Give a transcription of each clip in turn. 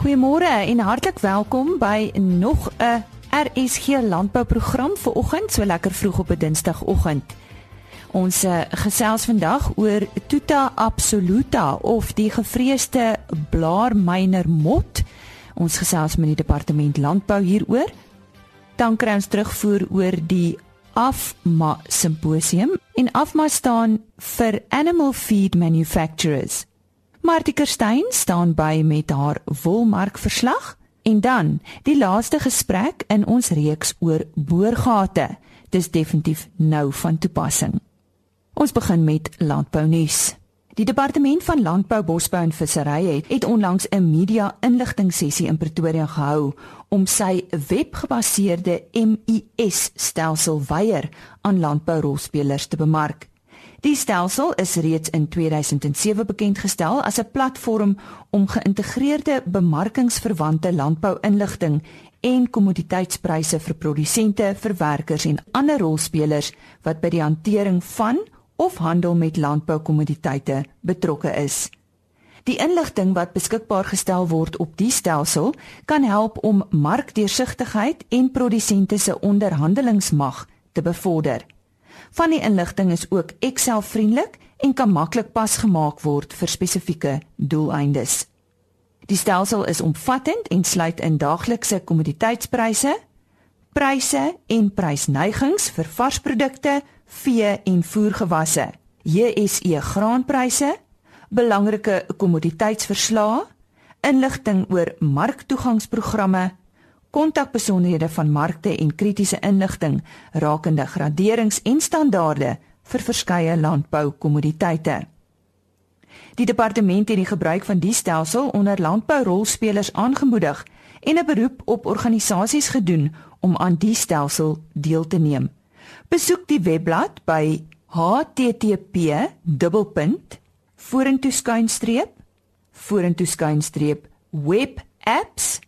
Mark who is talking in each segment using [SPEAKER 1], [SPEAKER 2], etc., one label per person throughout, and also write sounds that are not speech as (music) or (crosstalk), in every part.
[SPEAKER 1] Goeiemôre en hartlik welkom by nog 'n RSG landbouprogram vir oggend, so lekker vroeg op 'n Dinsdagoggend. Ons uh, gesels vandag oor Tuta absoluta of die gevreesde blaarmyner mot. Ons gesels met die departement landbou hieroor. Dan kry ons terugvoer oor die AFMA simposium en AFMA staan vir Animal Feed Manufacturers. Martie Kerstyn staan by met haar wolmarkverslag en dan die laaste gesprek in ons reeks oor boorgate. Dis definitief nou van toepassing. Ons begin met landbou nuus. Die departement van landbou, bosbou en visserry het, het onlangs 'n media inligting sessie in Pretoria gehou om sy webgebaseerde MIS stelsel weier aan landbourolspelers te bemark. Die stelsel is reeds in 2007 bekend gestel as 'n platform om geïntegreerde bemarkingsverwante landbou-inligting en kommoditeitspryse vir produsente, verwerkers en ander rolspelers wat by die hantering van of handel met landboukommoditeite betrokke is. Die inligting wat beskikbaar gestel word op die stelsel kan help om markdeursigtigheid en produsente se onderhandelingsmag te bevorder. Van die inligting is ook Excel-vriendelik en kan maklik pasgemaak word vir spesifieke doeleindes. Die stelsel is omvattend en sluit in daaglikse kommoditeitspryse, pryse en prysneigings vir varsprodukte, vee en voergewasse, JSE graanpryse, belangrike kommoditeitsverslae, inligting oor marktoegangsprogramme, kontakbesonderhede van markte en kritiese inligting rakende graderings en standaarde vir verskeie landboukommoditeite. Die departement het die gebruik van die stelsel onder landbourolspelers aangemoedig en 'n beroep op organisasies gedoen om aan die stelsel deel te neem. Besoek die webblad by http://vorentoeskuinstreep vorentoeskuinstreep webapps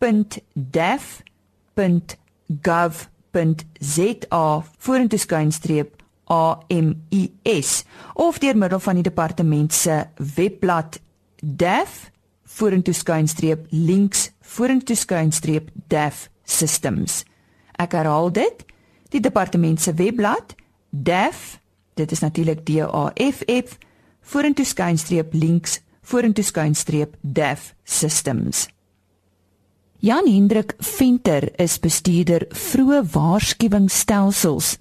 [SPEAKER 1] www.def.gov.za vorentoe skynstreep AMIS of deur middel van die departement se webblad def vorentoe skynstreep links vorentoe skynstreep def systems. Ek herhaal dit die departement se webblad def dit is natuurlik D A F F vorentoe skynstreep links vorentoe skynstreep def systems Jan Hendrik Venter is bestuurder vroeë waarskuwingsstelsels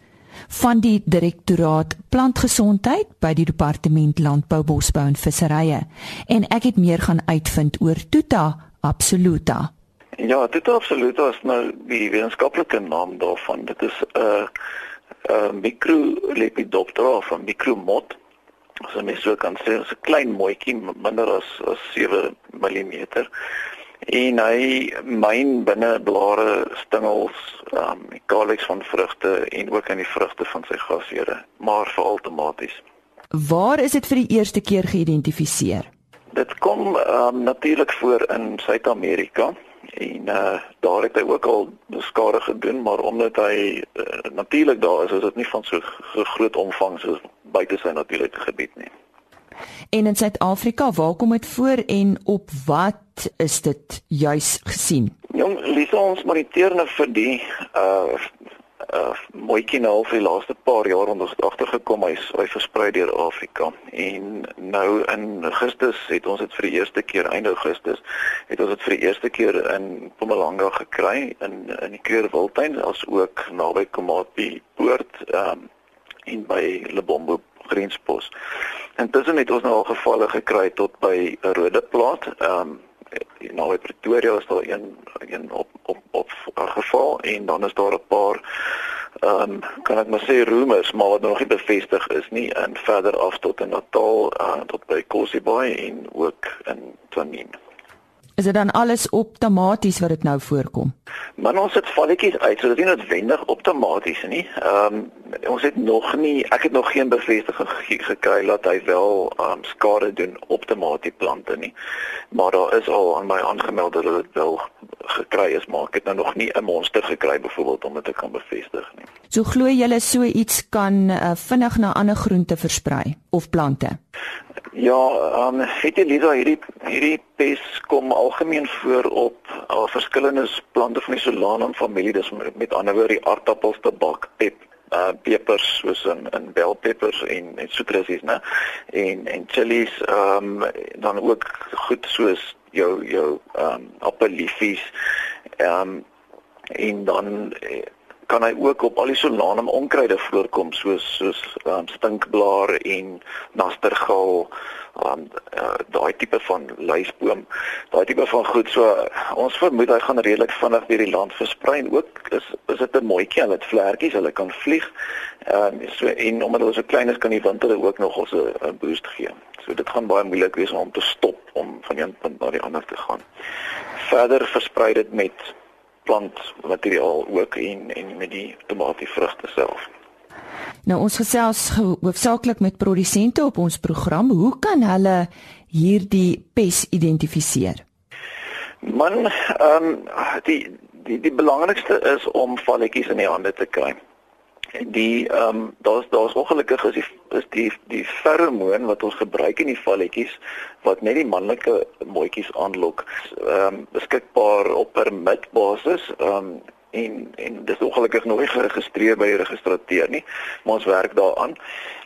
[SPEAKER 1] van die direktoraat plantgesondheid by die departement landbou bosbou en visserye en ek het meer gaan uitvind oor Tuta absoluta.
[SPEAKER 2] Ja, Tuta absoluta is nou die wetenskaplike naam daarvan. Dit is 'n uh, 'n uh, microlepidoptera van micromot. As jy mens so kan sê, 'n klein moetjie minder as as 7 mm en hy myn binne blare, stingels, um kalix van vrugte en ook in die vrugte van sy gasheure, maar vir outomaties.
[SPEAKER 1] Waar is dit vir die eerste keer geïdentifiseer?
[SPEAKER 2] Dit kom um natuurlik voor in Suid-Amerika en uh daar het hy ook al skade gedoen, maar omdat hy uh, natuurlik daar is, is dit nie van so groot omvang soos buite sy natuurlike gebied nie.
[SPEAKER 1] En in Suid-Afrika, waar kom dit voor en op wat is dit juis gesien?
[SPEAKER 2] Jong, Lisa, ons moniteer nou vir die uh uh mooietjie nou vir die laaste paar jaar onder agtergekom hy's hy versprei deur Afrika en nou in Augustus het ons dit vir die eerste keer einde Augustus het ons dit vir die eerste keer in Mpumalanga gekry in in die Kreerwiltuin as ook naby Komati poort um en by Lebombo grenspos. Intussen het ons nou al gevalle gekry tot by rode plaas. Ehm um, nou in Pretoria is daar een een op op op geval en dan is daar 'n paar ehm um, kan ek maar sê rumors maar wat nog nie bevestig is nie en verder af tot in Natal uh, tot by Kosibaai en ook in Twanin.
[SPEAKER 1] Is dit dan alles outomaties wat dit nou voorkom?
[SPEAKER 2] Man ons het valletjies uit, so dit is nie noodwendig outomaties nie. Ehm um, ons het nog nie ek het nog geen bevestiging gekry dat hy wel ehm um, skade doen outomaties plante nie. Maar daar is al aan my aangemeld dat dit wel gekry is, maar ek het nou nog nie 'n monster gekry byvoorbeeld om dit te kan bevestig nie.
[SPEAKER 1] So glo jy hulle so iets kan uh, vinnig na ander groente versprei of plante?
[SPEAKER 2] Ja, ehm um, weet jy Lisa, hierdie hierdie pes kom algemeen voor op al verskillende plante van die Solanum familie, dis met, met ander woorde die aardappels, tabak, pep, uh pepers soos in in bell peppers en en sitrusies, né? En en chilies, ehm um, dan ook goed soos jou jou ehm um, appeliefies. Ehm um, en dan eh, kan hy ook op al die solanum onkruide voorkom soos soos um, stinkblaar en nastergal um, uh, daai tipe van luisboom. Daai tipe van goed so ons vermoed hy gaan redelik vinnig deur die land versprei en ook is is dit 'n mooitjie hulle het vlekkies hulle kan vlieg. Um, so en omdat hulle so klein is kan die wind hulle ook nog 'n boost gee. So dit gaan baie moeilik wees om te stop om van een punt na die ander te gaan. Verder versprei dit met plantmateriaal ook en en met die tomatievrugte self.
[SPEAKER 1] Nou ons gesels hoofsaaklik met produsente op ons program. Hoe kan hulle hierdie pes identifiseer?
[SPEAKER 2] Man, ehm um, die die die belangrikste is om valletjies in die hande te kry die ehm um, daar's daar's ongelukkig is die is die die feromoon wat ons gebruik in die valletjies wat net die manlike mooitjies aanlok ehm um, beskikbaar op permit basis ehm um, en en dis ongelukkig nog nie geregistreer by die registrateur nie maar ons werk daaraan.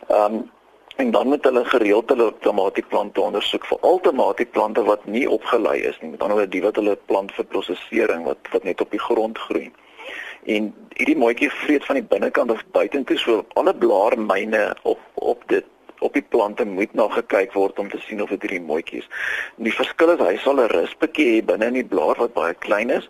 [SPEAKER 2] Ehm um, en dan moet hulle gereeld hulle tomatieplante ondersoek vir al tomatieplante wat nie opgelei is nie met ander woorde die wat hulle plant vir prosesering wat wat net op die grond groei en hierdie mooitjie vreet van die binnekant of buitentoe so alle blaarmyne op op dit op die plante moet na gekyk word om te sien of dit hierdie mooitjies. Die verskil is hy sal 'n rispetjie hê binne in die blaar wat baie klein is.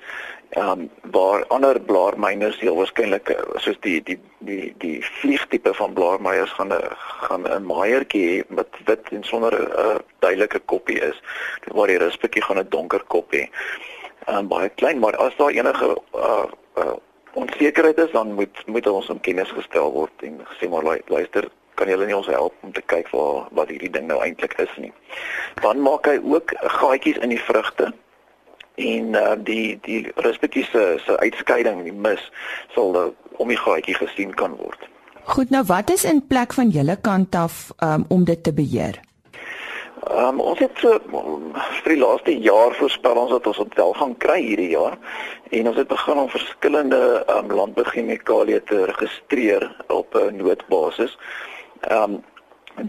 [SPEAKER 2] Ehm um, waar ander blaarmyne heel waarskynlik soos die die die die vliegtipe van blaarmyers gaan 'n gaan 'n maaiertjie hê wat wit en sonder 'n uh, duidelike koppie is. Waar die rispetjie gaan 'n donker kop hê. Ehm um, baie klein, maar as daar enige uh, uh onsekerheid is dan moet moet ons om kennis gestel word en gesê maar luister kan julle nie ons help om te kyk waar wat hierdie ding nou eintlik is nie. Dan maak hy ook gaatjies in die vrugte en uh, die die respektief se se uitskeiding die mis sal uh, om die gaatjie gesien kan word.
[SPEAKER 1] Goed nou wat is in plek van julle kant af um, om dit te beheer?
[SPEAKER 2] Um, ons het so vir die laaste jaar voorspel ons dat ons dit wel gaan kry hierdie jaar en ons het begin om verskillende um, landbouchemikalieë te registreer op 'n noodbasis. Ehm um,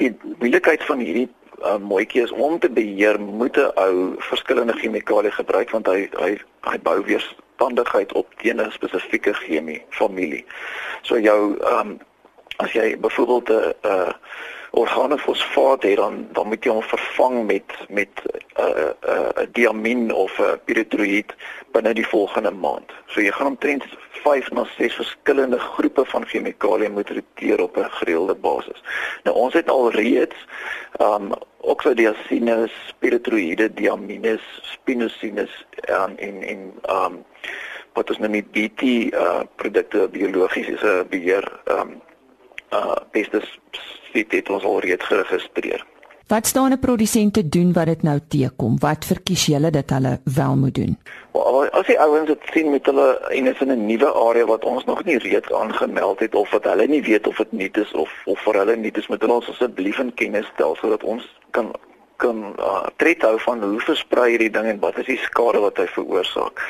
[SPEAKER 2] die moeilikheid van hierdie um, mooitjie is om te beheer moet 'n ou verskillende chemikalieë gebruik want hy hy hy bou weerstandigheid op teen 'n spesifieke chemie familie. So jou ehm um, as jy byvoorbeeld 'n uh, organofosfaat het dan dan moet jy hom vervang met met 'n uh, 'n uh, uh, diamin of 'n uh, pyretroïd binne die volgende maand. So jy gaan omtrent 5 na 6 verskillende groepe van chemikalieë moet roteer op 'n gereelde basis. Nou ons het al reeds um oxodiacinus, pyretroïde, diamines, spinosines um, en en um wat ons nou met BT uh produkte biologies is 'n beheer um uh pestisied het ons al reeds geregistreer.
[SPEAKER 1] Wat staan 'n produsent te doen wat dit nou teekom? Wat verkies julle dat hulle wel moet doen?
[SPEAKER 2] Wel, as die ouens dit sien met hulle en is in 'n nuwe area wat ons nog nie reeds aangemeld het of wat hulle nie weet of dit nuut is of of vir hulle nuut is, moet hulle ons asseblief in kennis stel sodat ons kan kan uh, tred hou van hoe versprei hierdie ding en wat is die skade wat hy veroorsaak.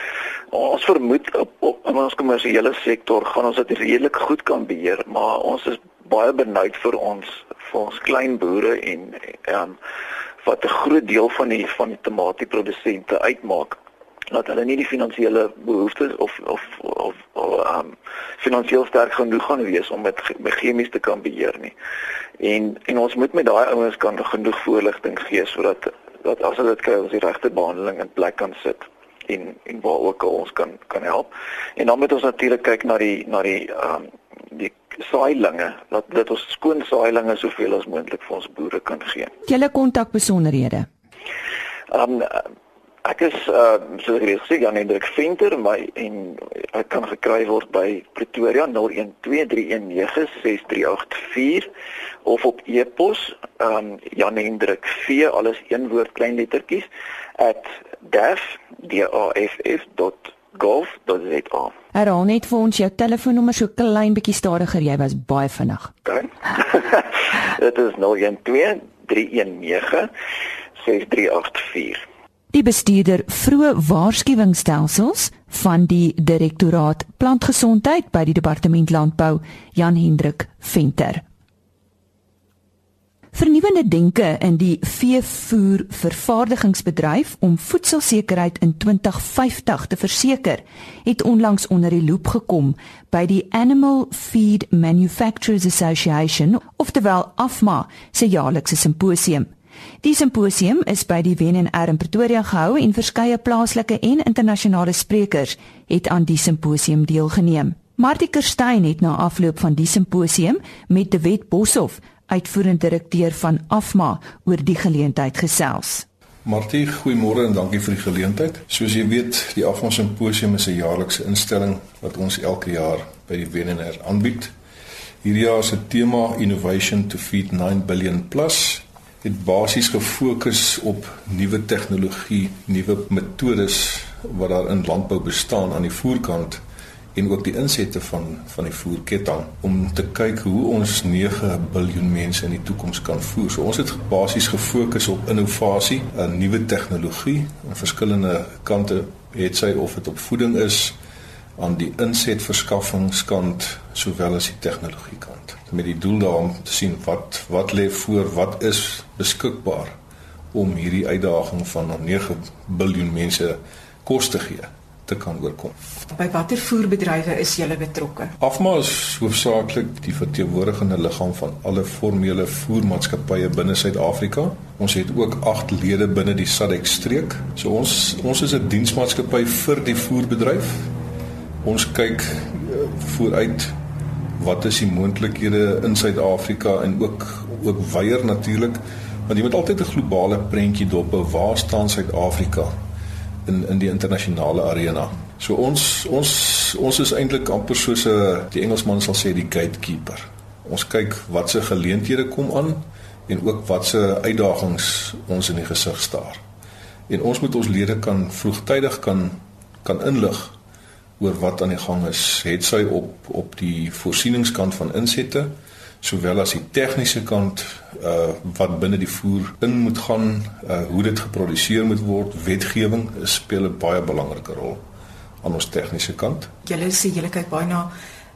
[SPEAKER 2] Ons vermoed op, op in ons kommersiële sektor gaan ons dit redelik goed kan beheer, maar ons is baie benoud vir ons vir ons klein boere en ehm wat 'n groot deel van die van die tomatieprodusente uitmaak dat hulle nie die finansiële behoeftes of of of ehm um, finansiëel sterk genoeg gaan wees om met, met chemies te kan beheer nie. En en ons moet met daai ouens kan genoeg voorligting gee sodat dat as hulle dit kry ons die regte behandeling in plek kan sit en en waar ook al ons kan kan help. En dan moet ons natuurlik kyk na die na die ehm um, die saailinge dat dit ons skoon saailinge soveel as moontlik vir ons boere kan gee.
[SPEAKER 1] Julle kontak besonderhede.
[SPEAKER 2] Ehm um, ek is uh soos ek gesê Jan Hendrik Venter my en ek kan gekry word by Pretoria 0123196384 of op e-pos ehm um, Jan Hendrik V alles een woord klein lettertjies @daf.gov.za golf.za.
[SPEAKER 1] Herhaal net vir ons jou telefoonnommer so klein bietjie stadiger, jy was baie vinnig.
[SPEAKER 2] Okay. (laughs) Dit is 012 319 6384.
[SPEAKER 1] Die bestuurder vroeë waarskuwingsstelsels van die direktoraat plantgesondheid by die departement landbou, Jan Hendrik Venter. Vernuwende denke in die veevoer vervaardigingsbedryf om voedselsekerheid in 2050 te verseker, het onlangs onder die loop gekom by die Animal Feed Manufacturers Association, oftewel AFMA, se jaarlikse simposium. Die simposium is by die WNR in Pretoria gehou en verskeie plaaslike en internasionale sprekers het aan die simposium deelgeneem. Martie Kerstyn het na afloop van die simposium met De Wet Boshoff uitvoerende direkteur van Afma oor die geleentheid gesels.
[SPEAKER 3] Martie, goeiemôre en dankie vir die geleentheid. Soos jy weet, die Afma Simposium is 'n jaarlikse instelling wat ons elke jaar by die WNR aanbied. Hierdie jaar se tema Innovation to Feed 9 Billion Plus het basies gefokus op nuwe tegnologie, nuwe metodes wat daar in landbou bestaan aan die voerkant en ook die insette van van die voerketting om te kyk hoe ons 9 miljard mense in die toekoms kan voer. So ons het basies gefokus op innovasie, 'n nuwe tegnologie aan verskillende kante, het sy of dit op voeding is aan die insetverskaffingskant sowel as die tegnologiekant. Met die doel daarom te sien wat wat lê voor, wat is beskikbaar om hierdie uitdaging van 9 miljard mense kos te gee te kan oorkom.
[SPEAKER 1] By watter voerbedrywe is julle betrokke?
[SPEAKER 3] Afma is hoofsaaklik die verteenwoordigende liggaam van alle formele voermaatskappye binne Suid-Afrika. Ons het ook 8 lede binne die SADC streek. So ons ons is 'n diensmaatskappy vir die voerbedryf. Ons kyk uh, vooruit wat is die moontlikhede in Suid-Afrika en ook ook weier natuurlik want jy moet altyd 'n globale prentjie dop hou waar staan Suid-Afrika in in die internasionale arena. So ons ons ons is eintlik amper soos 'n die Engelsman sal sê die gatekeeper. Ons kyk wat se geleenthede kom aan en ook wat se uitdagings ons in die gesig staar. En ons moet ons lede kan vroegtydig kan kan inlig oor wat aan die gang is. Het sy op op die voorsieningskant van insette sowel as die tegniese kant uh wat binne die voer in moet gaan, uh hoe dit geproduseer moet word, wetgewing speel 'n baie belangrike rol aan ons tegniese kant.
[SPEAKER 1] Julle sê julle kyk baie na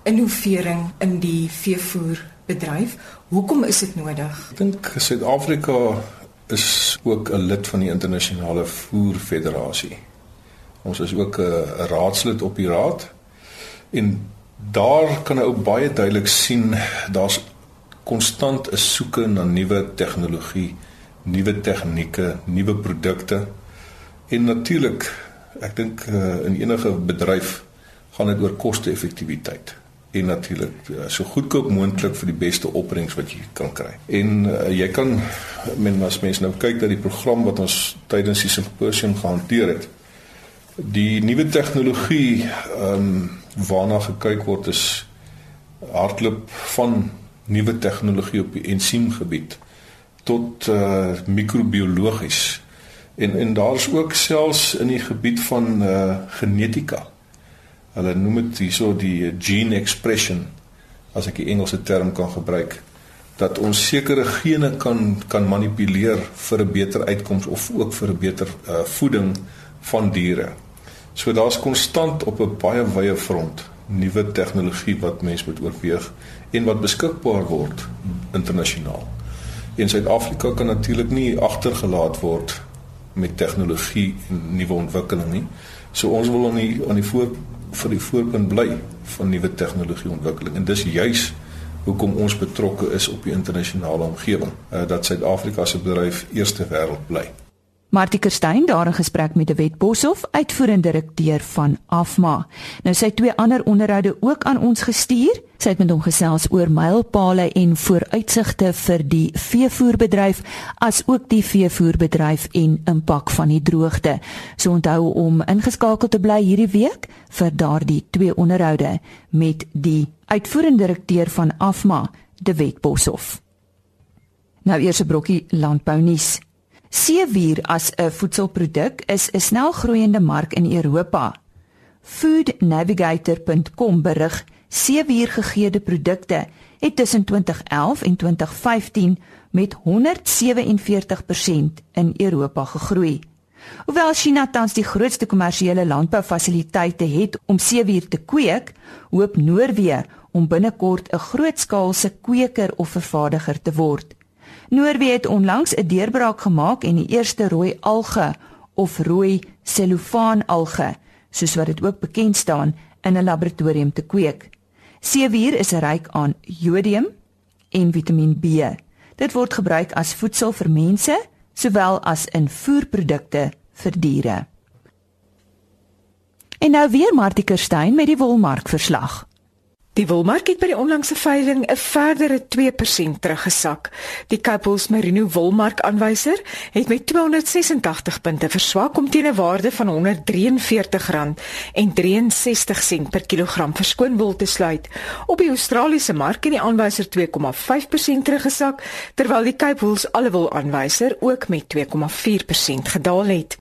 [SPEAKER 1] innovering in die veevoerbedryf. Hoekom is dit nodig?
[SPEAKER 3] Ek dink Suid-Afrika is ook 'n lid van die internasionale voerfederasie. Ons is ook 'n raadslid op die raad en daar kan ook baie duidelik sien daar's konstant 'n soeke na nuwe tegnologie, nuwe tegnieke, nuwe produkte. En natuurlik, ek dink uh, in enige bedryf gaan dit oor koste-effektiwiteit en natuurlik uh, so goedkoop moontlik vir die beste opbrengs wat jy kan kry. En uh, jy kan men as mens nou kyk dat die program wat ons tydens die simposium gehanteer het, die nuwe tegnologie ehm um, waarna gekyk word is hardloop van nuwe tegnologie op die ensiemgebied tot uh microbiologies en en daar's ook selfs in die gebied van uh genetika. Hulle noem dit hierso die gene expression as ek die Engelse term kan gebruik dat ons sekere gene kan kan manipuleer vir 'n beter uitkoms of ook vir 'n beter uh voeding van diere. So daar's konstant op 'n baie wye front nuwe tegnologie wat mense moet oorweeg en wat beskikbaar word internasionaal. En Suid-Afrika kan natuurlik nie agtergelaat word met tegnologie en nuwe ontwikkeling nie. So ons wil aan die aan die voor vir die voorpunt bly van nuwe tegnologie ontwikkeling en dis juis hoekom ons betrokke is op die internasionale omgewing uh, dat Suid-Afrika se bedryf eerste wêreld bly.
[SPEAKER 1] Martie Kerstyn daar in gesprek met Wet Boshoff, uitvoerende direkteur van Afma. Nou sy twee ander onderhoude ook aan ons gestuur. Sy het met hom gesels oor mylpale en vooruitsigte vir die veevoerbedryf as ook die veevoerbedryf en impak van die droogte. So onthou om ingeskakel te bly hierdie week vir daardie twee onderhoude met die uitvoerende direkteur van Afma, Wet Boshoff. Nou eers 'n brokkie landbounuus. Seewier as 'n voedselproduk is 'n snelgroeiende mark in Europa. Foodnavigator.com berig seewiergegeede produkte het tussen 2011 en 2015 met 147% in Europa gegroei. Hoewel China tans die grootste kommersiële landboufasiliteite het om seewier te kweek, hoop Noorwe om binnekort 'n grootskaalse kweker of vervaardiger te word. Noorwe het onlangs 'n deurbraak gemaak en die eerste rooi alge of rooi cellofaan alge, soos wat dit ook bekend staan, in 'n laboratorium te kweek. Seewier is ryk aan jodium en Vitamiin B. Dit word gebruik as voedsel vir mense sowel as in voerprodukte vir diere. En nou weer Martie Kerstyn met die wolmark verslag.
[SPEAKER 4] Die wolmark het by die onlangse veiling 'n verdere 2% teruggesak. Die Kapels Merino wolmark aanwyser het met 286 punte verswak om teen 'n waarde van R143.63 per kilogram verskoon wol te sluit. Op die Australiese mark het die aanwyser 2,5% teruggesak, terwyl die Kapels alle wol aanwyser ook met 2,4% gedaal het.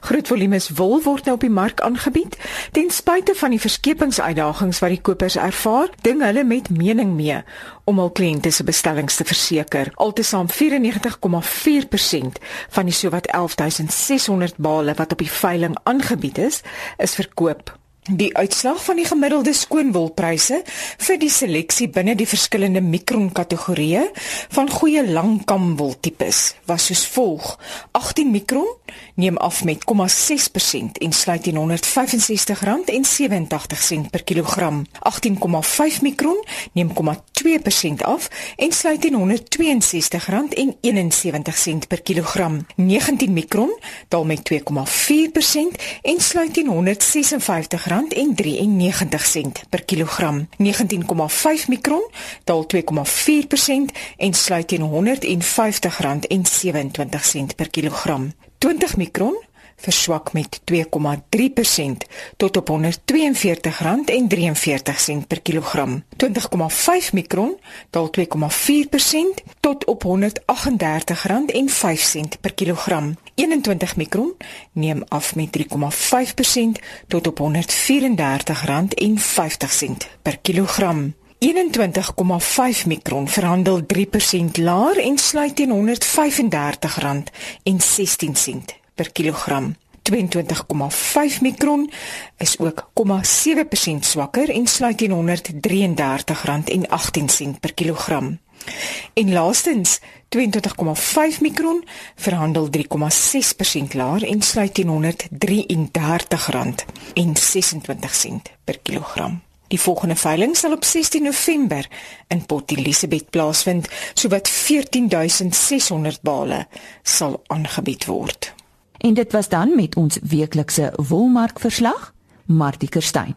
[SPEAKER 4] Groot volumes wol word nou op die mark aangebied. Ten spyte van die verskepingsuitdagings wat die kopers ervaar, ding hulle met mening mee om hul kliënte se bestellings te verseker. Altesaam 94,4% van die sowat 11600 bale wat op die veiling aangebied is, is verkoop. Die uitslag van die gemiddelde skoonwolpryse vir die seleksie binne die verskillende mikron kategorieë van goeie langkamwol tipes was soos volg: 18 mikron neem af met 0,6% en sluit teen R165.87 per kilogram. 18,5 mikron neem 0,2% af en sluit teen R162.71 per kilogram. 19 mikron daal met 2,4% en sluit teen R156 R1.93 per kilogram. 19,5 mikron daal 2,4% en sluit teen R150.27 per kilogram. 20 mikron verswak met 2,3% tot op R142.43 per kilogram. 20,5 mikron daal 2,4% tot op R138.05 per kilogram. 21 mikron neem af met 3,5% tot op R134.50 per kilogram. 21,5 mikron verhandel 3% laer en sluit teen R135.16 per kilogram. 22,5 mikron is ook 0,7% swakker en sluit teen R133.18 per kilogram. En laastens 22,5 mikron verhandel 3,6% laer en sluit teen R133.26 per kilogram. Die volgende veiling sal op 16 November in Port Elizabeth plaasvind, sowat 14600 bale sal aangebied word.
[SPEAKER 1] En dit was dan met ons weeklikse wolmark verslag, Martie Kerstyn.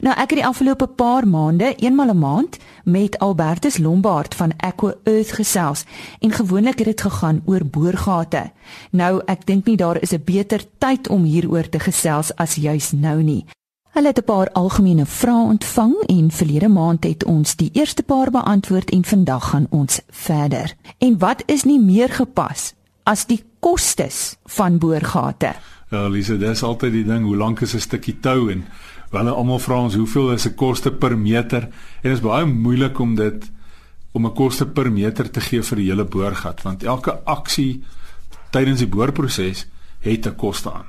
[SPEAKER 1] Nou ek het die afgelope paar maande, eenmal 'n een maand, met Albertus Lombard van Aqua Earth gesels en gewoonlik het dit gegaan oor boorgate. Nou ek dink nie daar is 'n beter tyd om hieroor te gesels as juis nou nie. Hulle het 'n paar algemene vrae ontvang en verlede maand het ons die eerste paar beantwoord en vandag gaan ons verder. En wat is nie meer gepas as die kostes van boorgate?
[SPEAKER 5] Ja, Lise, dis altyd die ding, hoe lank is 'n stukkie tou en Hulle almal vra ons hoeveel is 'n koste per meter en dit is baie moeilik om dit om 'n koste per meter te gee vir die hele boorgat want elke aksie tydens die boorproses het 'n koste aan.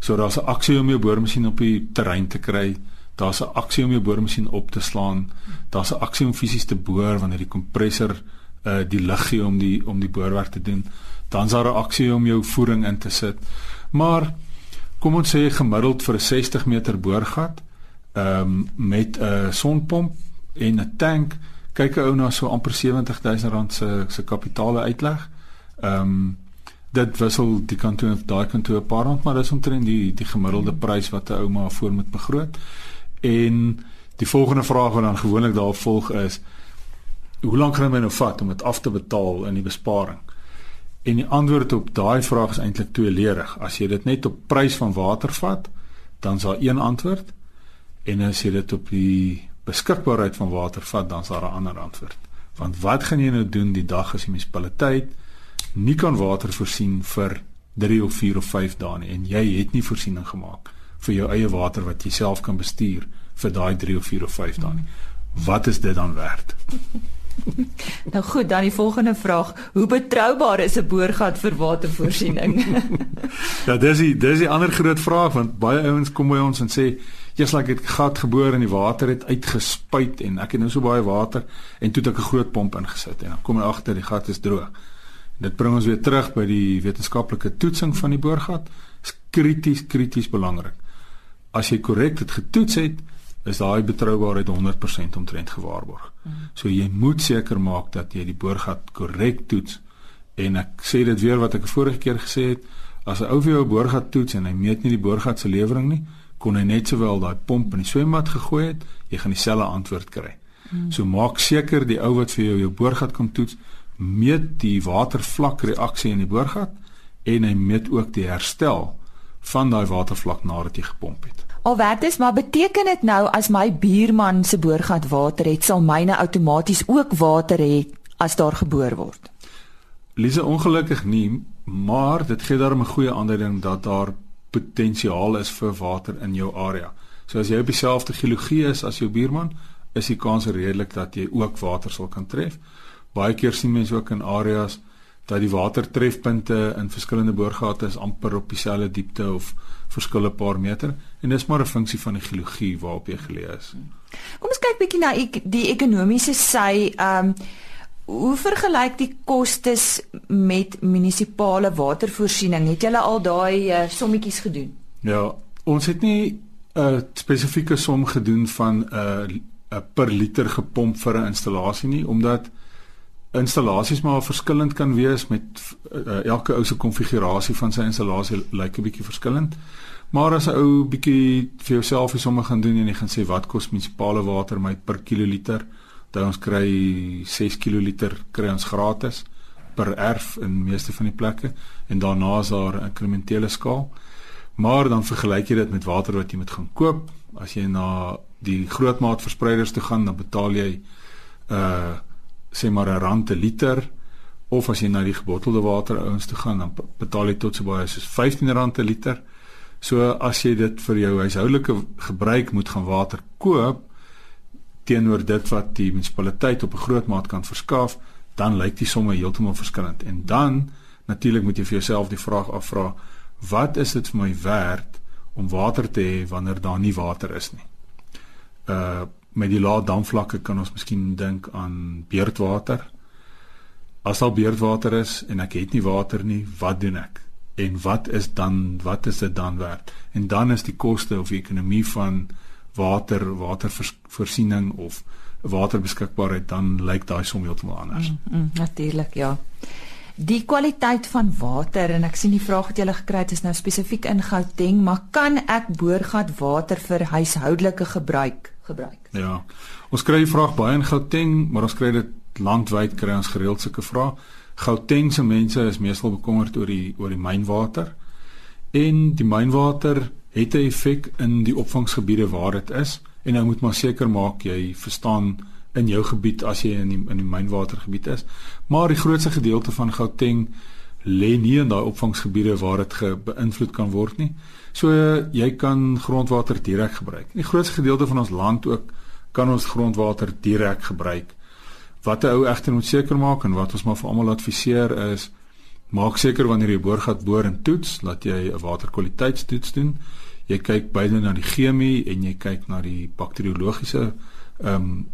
[SPEAKER 5] So daar's 'n aksie om jou boormasjien op die terrein te kry, daar's 'n aksie om jou boormasjien op te slaan, daar's 'n aksie om fisies te boor wanneer die kompressor uh die lug gee om die om die boorwerk te doen. Dan's daar 'n aksie om jou voering in te sit. Maar kom ons sê gemiddeld vir 'n 60 meter boorgat ehm um, met 'n sonpomp en 'n tank kyk 'n ou na so amper 70000 rand se se kapitaale uitleg. Ehm um, dit wissel die kantoor of daai kantoor 'n paar rand maar dis omtrent die die gemiddelde prys wat 'n ou maar voor moet begroot. En die volgende vraag wat dan gewoonlik daar volg is hoe lank gaan dit nou vat om dit af te betaal in die besparing? En die antwoord op daai vraag is eintlik tweeledig. As jy dit net op prys van water vat, dan is daar een antwoord. En as jy dit op die beskikbaarheid van water vat, dan is daar 'n ander antwoord. Want wat gaan jy nou doen die dag as die munisipaliteit nie kan water voorsien vir 3 of 4 of 5 dae nie en jy het nie voorsiening gemaak vir jou eie water wat jy self kan bestuur vir daai 3 of 4 of 5 dae nie. Wat is dit dan werd? (laughs)
[SPEAKER 1] nou goed, dan die volgende vraag: Hoe betroubaar is 'n boorgat vir watervoorsiening? (laughs)
[SPEAKER 5] ja, dis die dis die ander groot vraag want baie ouens kom by ons en sê Eers like het gat geboor en die water het uitgespuit en ek het nou so baie water en toe het ek 'n groot pomp ingesit en dan kom ek agter die gat is droog. Dit bring ons weer terug by die wetenskaplike toetsing van die boorgat. Is krities krities belangrik. As jy korrek dit getoets het, is daai betroubaarheid 100% omtrent gewaarborg. Mm. So jy moet seker maak dat jy die boorgat korrek toets en ek sê dit weer wat ek vorige keer gesê het, as 'n ou vir jou boorgat toets en hy meet nie die boorgat se lewering nie, kon hy net sowel daai pomp in die swembad gegooi het, jy gaan dieselfde antwoord kry. Hmm. So maak seker die ou wat vir jou jou boorgat kom toets, meet die watervlak reaksie in die boorgat en hy meet ook die herstel van daai watervlak nadat jy gepomp het.
[SPEAKER 1] Alwertes, maar beteken dit nou as my buurman se boorgat water het, sal myne outomaties ook water hê as daar geboor word?
[SPEAKER 5] Lise ongelukkig nie, maar dit gee daarom 'n goeie aanduiding dat daar potensiaal is vir water in jou area. So as jy op dieselfde geologie is as jou buurman, is die kans redelik dat jy ook water sal kan tref. Baie keer sien mense ook in areas dat die watertrefpunte in verskillende boorgate is amper op dieselfde diepte of verskil 'n paar meter en dis maar 'n funksie van die geologie waarop jy geleë is.
[SPEAKER 1] Kom ons kyk bietjie na die ekonomiese sy ehm um, Hoe vergelyk die kostes met munisipale watervoorsiening? Het julle al daai uh, sommetjies gedoen?
[SPEAKER 5] Ja, ons het nie 'n uh, spesifieke som gedoen van uh, 'n uh, per liter gepomp vir 'n installasie nie, omdat installasies maar verskillend kan wees met uh, elke ou se konfigurasie van sy installasie lyk 'n bietjie verskillend. Maar as 'n ou bietjie vir jouself die somme gaan doen en jy gaan sê wat kos munisipale water my per kiloliter? dat ons kry 6 kl kry ons gratis per erf in meeste van die plekke en daarna is daar 'n inkrementele skaal. Maar dan vergelyk jy dit met water wat jy moet gaan koop. As jy na die grootmaat verspreiders toe gaan, dan betaal jy uh sê maar 'n rand per liter of as jy na die gebottelde water ouens toe gaan, dan betaal jy tot so baie soos 15 rand per liter. So as jy dit vir jou huishoudelike gebruik moet gaan water koop, teenoor dit wat die munisipaliteit op 'n groot maat kan verskaf, dan lyk die somme heeltemal verskillend. En dan natuurlik moet jy vir jouself die vraag afvra, wat is dit vir my werd om water te hê wanneer daar nie water is nie? Uh met die lae damvlakke kan ons miskien dink aan beurtwater. As daar beurtwater is en ek het nie water nie, wat doen ek? En wat is dan wat is dit dan werd? En dan is die koste of die ekonomie van water watervoorsiening of waterbeskikbaarheid dan lyk daai som heeltemal anders.
[SPEAKER 1] Mm, mm, Natuurlik, ja. Die kwaliteit van water en ek sien die vraag wat jy gele gekry het is nou spesifiek in Gauteng, maar kan ek boorgat water vir huishoudelike gebruik gebruik?
[SPEAKER 5] Ja. Ons kry die vraag baie in Gauteng, maar ons kry dit landwyd kry ons gereeld sulke vrae. Gauteng se mense is meestal bekommerd oor die oor die mynwater. En die mynwater het 'n effek in die opvangsgebiede waar dit is en nou moet maar seker maak jy verstaan in jou gebied as jy in die, in die mynwatergebied is. Maar die grootste gedeelte van Gauteng lê nie in daai opvangsgebiede waar dit beïnvloed kan word nie. So jy kan grondwater direk gebruik. Die grootste gedeelte van ons land ook kan ons grondwater direk gebruik. Wat 'n ou egter moet seker maak en wat ons maar vir almal adviseer is Maak seker wanneer jy boorgat boor en toets dat jy 'n waterkwaliteitstoets doen. Jy kyk beide na die chemie en jy kyk na die bakteriologiese ehm um,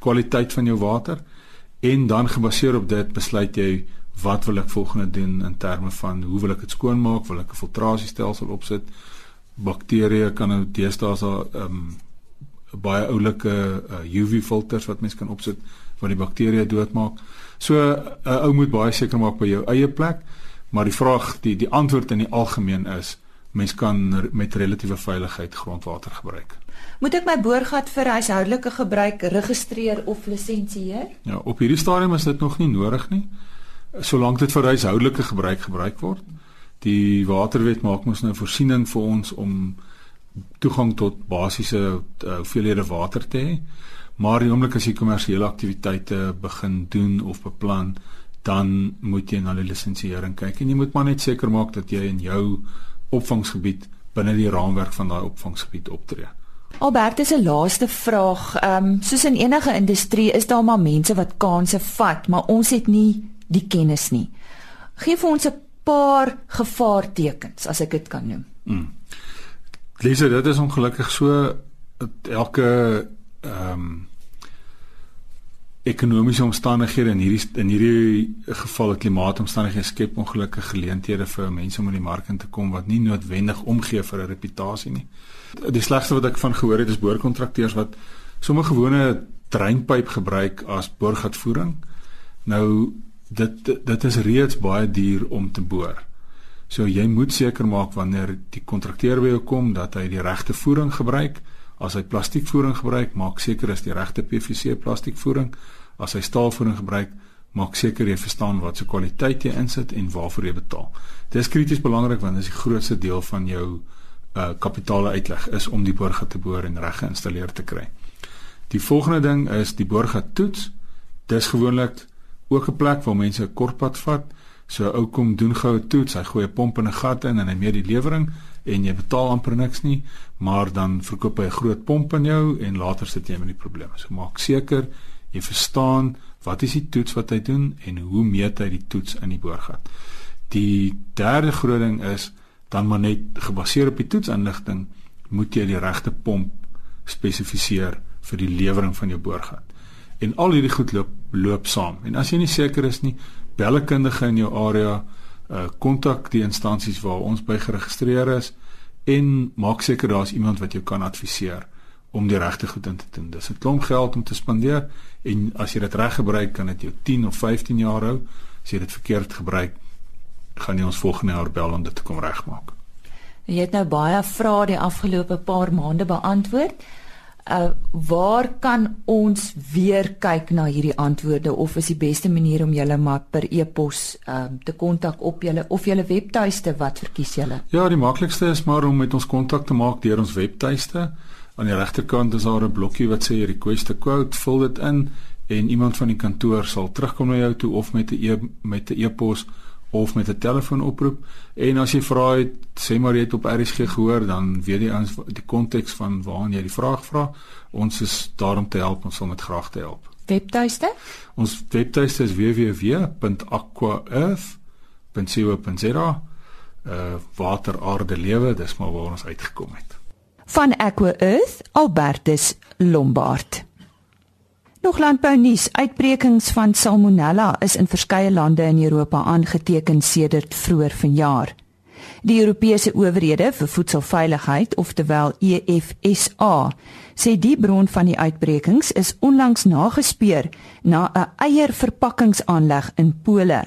[SPEAKER 5] kwaliteit van jou water en dan gebaseer op dit besluit jy wat wil ek volgende doen in terme van hoe wil ek dit skoonmaak? Wil ek 'n filtrasiestelsel opsit? Bakterieë kan nou deesdae so ehm um, baie oulike uh, UV filters wat mens kan opsit wat die bakterieë doodmaak. So 'n uh, ou moet baie seker maak by jou eie plek, maar die vraag die die antwoord in die algemeen is mens kan met relatiewe veiligheid grondwater gebruik.
[SPEAKER 1] Moet ek my boorgat vir huishoudelike gebruik registreer of lisensieer?
[SPEAKER 5] Ja, op hierdie stadium is dit nog nie nodig nie. Solank dit vir huishoudelike gebruik gebruik word. Die waterwet maak mos nou voorsiening vir ons om toegang tot basiese uh, hoeveelhede water te hê. Maar die oomblik as jy kommersiële aktiwiteite begin doen of beplan, dan moet jy na die lisensiering kyk en jy moet maar net seker maak dat jy in jou opvangsgebied binne die raamwerk van daai opvangsgebied optree.
[SPEAKER 1] Albert, dis 'n laaste vraag. Ehm um, soos in enige industrie is daar maar mense wat kansse vat, maar ons het nie die kennis nie. Geef ons 'n paar gevaartekens as ek dit kan noem. Mm.
[SPEAKER 5] Lise, dit is ongelukkig so elke ehm um, ekonomiese omstandighede in hierdie in hierdie geval klimaatomstandighede skep ongelukkige geleenthede vir mense om in die mark in te kom wat nie noodwendig omgee vir 'n reputasie nie. Die slegste wat ek van gehoor het is boorkontrakteurs wat sommer gewone dreinpyp gebruik as boorgatvoering. Nou dit dit is reeds baie duur om te boor. So jy moet seker maak wanneer die kontrakteur by jou kom dat hy die regte voering gebruik. As hy plastiekvoering gebruik, maak seker is die regte PVC plastiekvoering. As hy staalvoering gebruik, maak seker jy verstaan wat se kwaliteit jy insit en waarvoor jy betaal. Dit is krities belangrik want dit is die grootste deel van jou uh kapitale uitleg is om die boorgat te boor en reg geïnstalleer te kry. Die volgende ding is die boorgat toets. Dis gewoonlik ook 'n plek waar mense 'n kortpad vat. So ou kom doen gou 'n toets, hy gooi 'n pomp in 'n gat in en hy meet die lewering en jy betaal amper niks nie, maar dan verkoop hy 'n groot pomp aan jou en later sit jy met die probleme. So maak seker jy verstaan wat is die toets wat hy doen en hoe meet hy die toets in die boorgat. Die derde groot ding is dan maar net gebaseer op die toetsinligting moet jy die regte pomp spesifiseer vir die lewering van jou boorgat en al hierdie goed loop loop saam. En as jy nie seker is nie, bel 'n kundige in jou area, uh kontak die instansies waar ons by geregistreer is en maak seker daar's iemand wat jou kan adviseer om die regte goed in te doen. Dis 'n klomp geld om te spandeer en as jy dit reg gebruik, kan dit jou 10 of 15 jaar hou. As jy dit verkeerd gebruik, gaan jy ons volgende jaar bel om dit te kom regmaak.
[SPEAKER 1] Jy het nou baie vrae die afgelope paar maande beantwoord uh waar kan ons weer kyk na hierdie antwoorde of is die beste manier om julle maar per e-pos um te kontak op julle of julle webtuiste wat verkies julle?
[SPEAKER 5] Ja, die maklikste is maar om met ons kontak te maak deur ons webtuiste. Aan die regterkant is daar 'n blokkie wat sê request a quote, vul dit in en iemand van die kantoor sal terugkom na jou toe of met 'n e met 'n e-pos of met 'n telefoonoproep. En as jy vra het sê maar jy het op RSG gehoor dan weet jy ons die konteks van waaraan jy die vraag vra. Ons is daar om te help ons sal met graag te help.
[SPEAKER 1] Webtuiste?
[SPEAKER 5] Ons webtuiste is www.aquaearth.co.za uh water aarde lewe dis maar waar ons uitgekom het.
[SPEAKER 1] Van Aqua Earth Albertus Lombard Nog landbou nuus. Uitbrekings van Salmonella is in verskeie lande in Europa aangeteken sedert vroeër vanjaar. Die Europese owerhede vir voedselveiligheid, oftewel EFSA, sê die bron van die uitbrekings is onlangs nagespeur na 'n eierverpakkingsaanleg in Pole.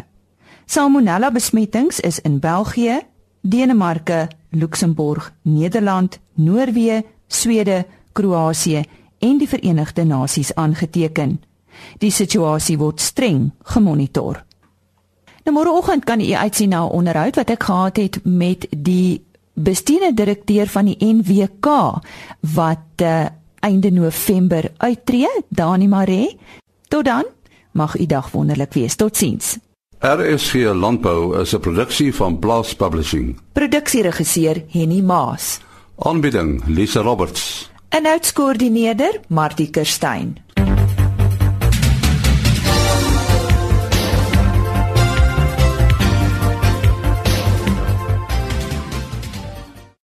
[SPEAKER 1] Salmonella besmettings is in België, Denemarke, Luxemburg, Nederland, Noorwe, Swede, Kroasie en die Verenigde Nasies aangeteken. Die situasie word streng gemonitor. Nou môreoggend kan u uitsien na 'n onderhoud wat ek gehad het met die bestuurende direkteur van die NWK wat uh, einde November uittreë, Dani Mare. Tot dan, mag u dag wonderlik wees. Totsiens.
[SPEAKER 6] RSG Landbou is 'n produksie van Blast Publishing.
[SPEAKER 1] Produksieregisseur Henny Maas.
[SPEAKER 6] Aanbieding Lisa Roberts.
[SPEAKER 1] Inhoudskoördineerder Martie Kerstyn.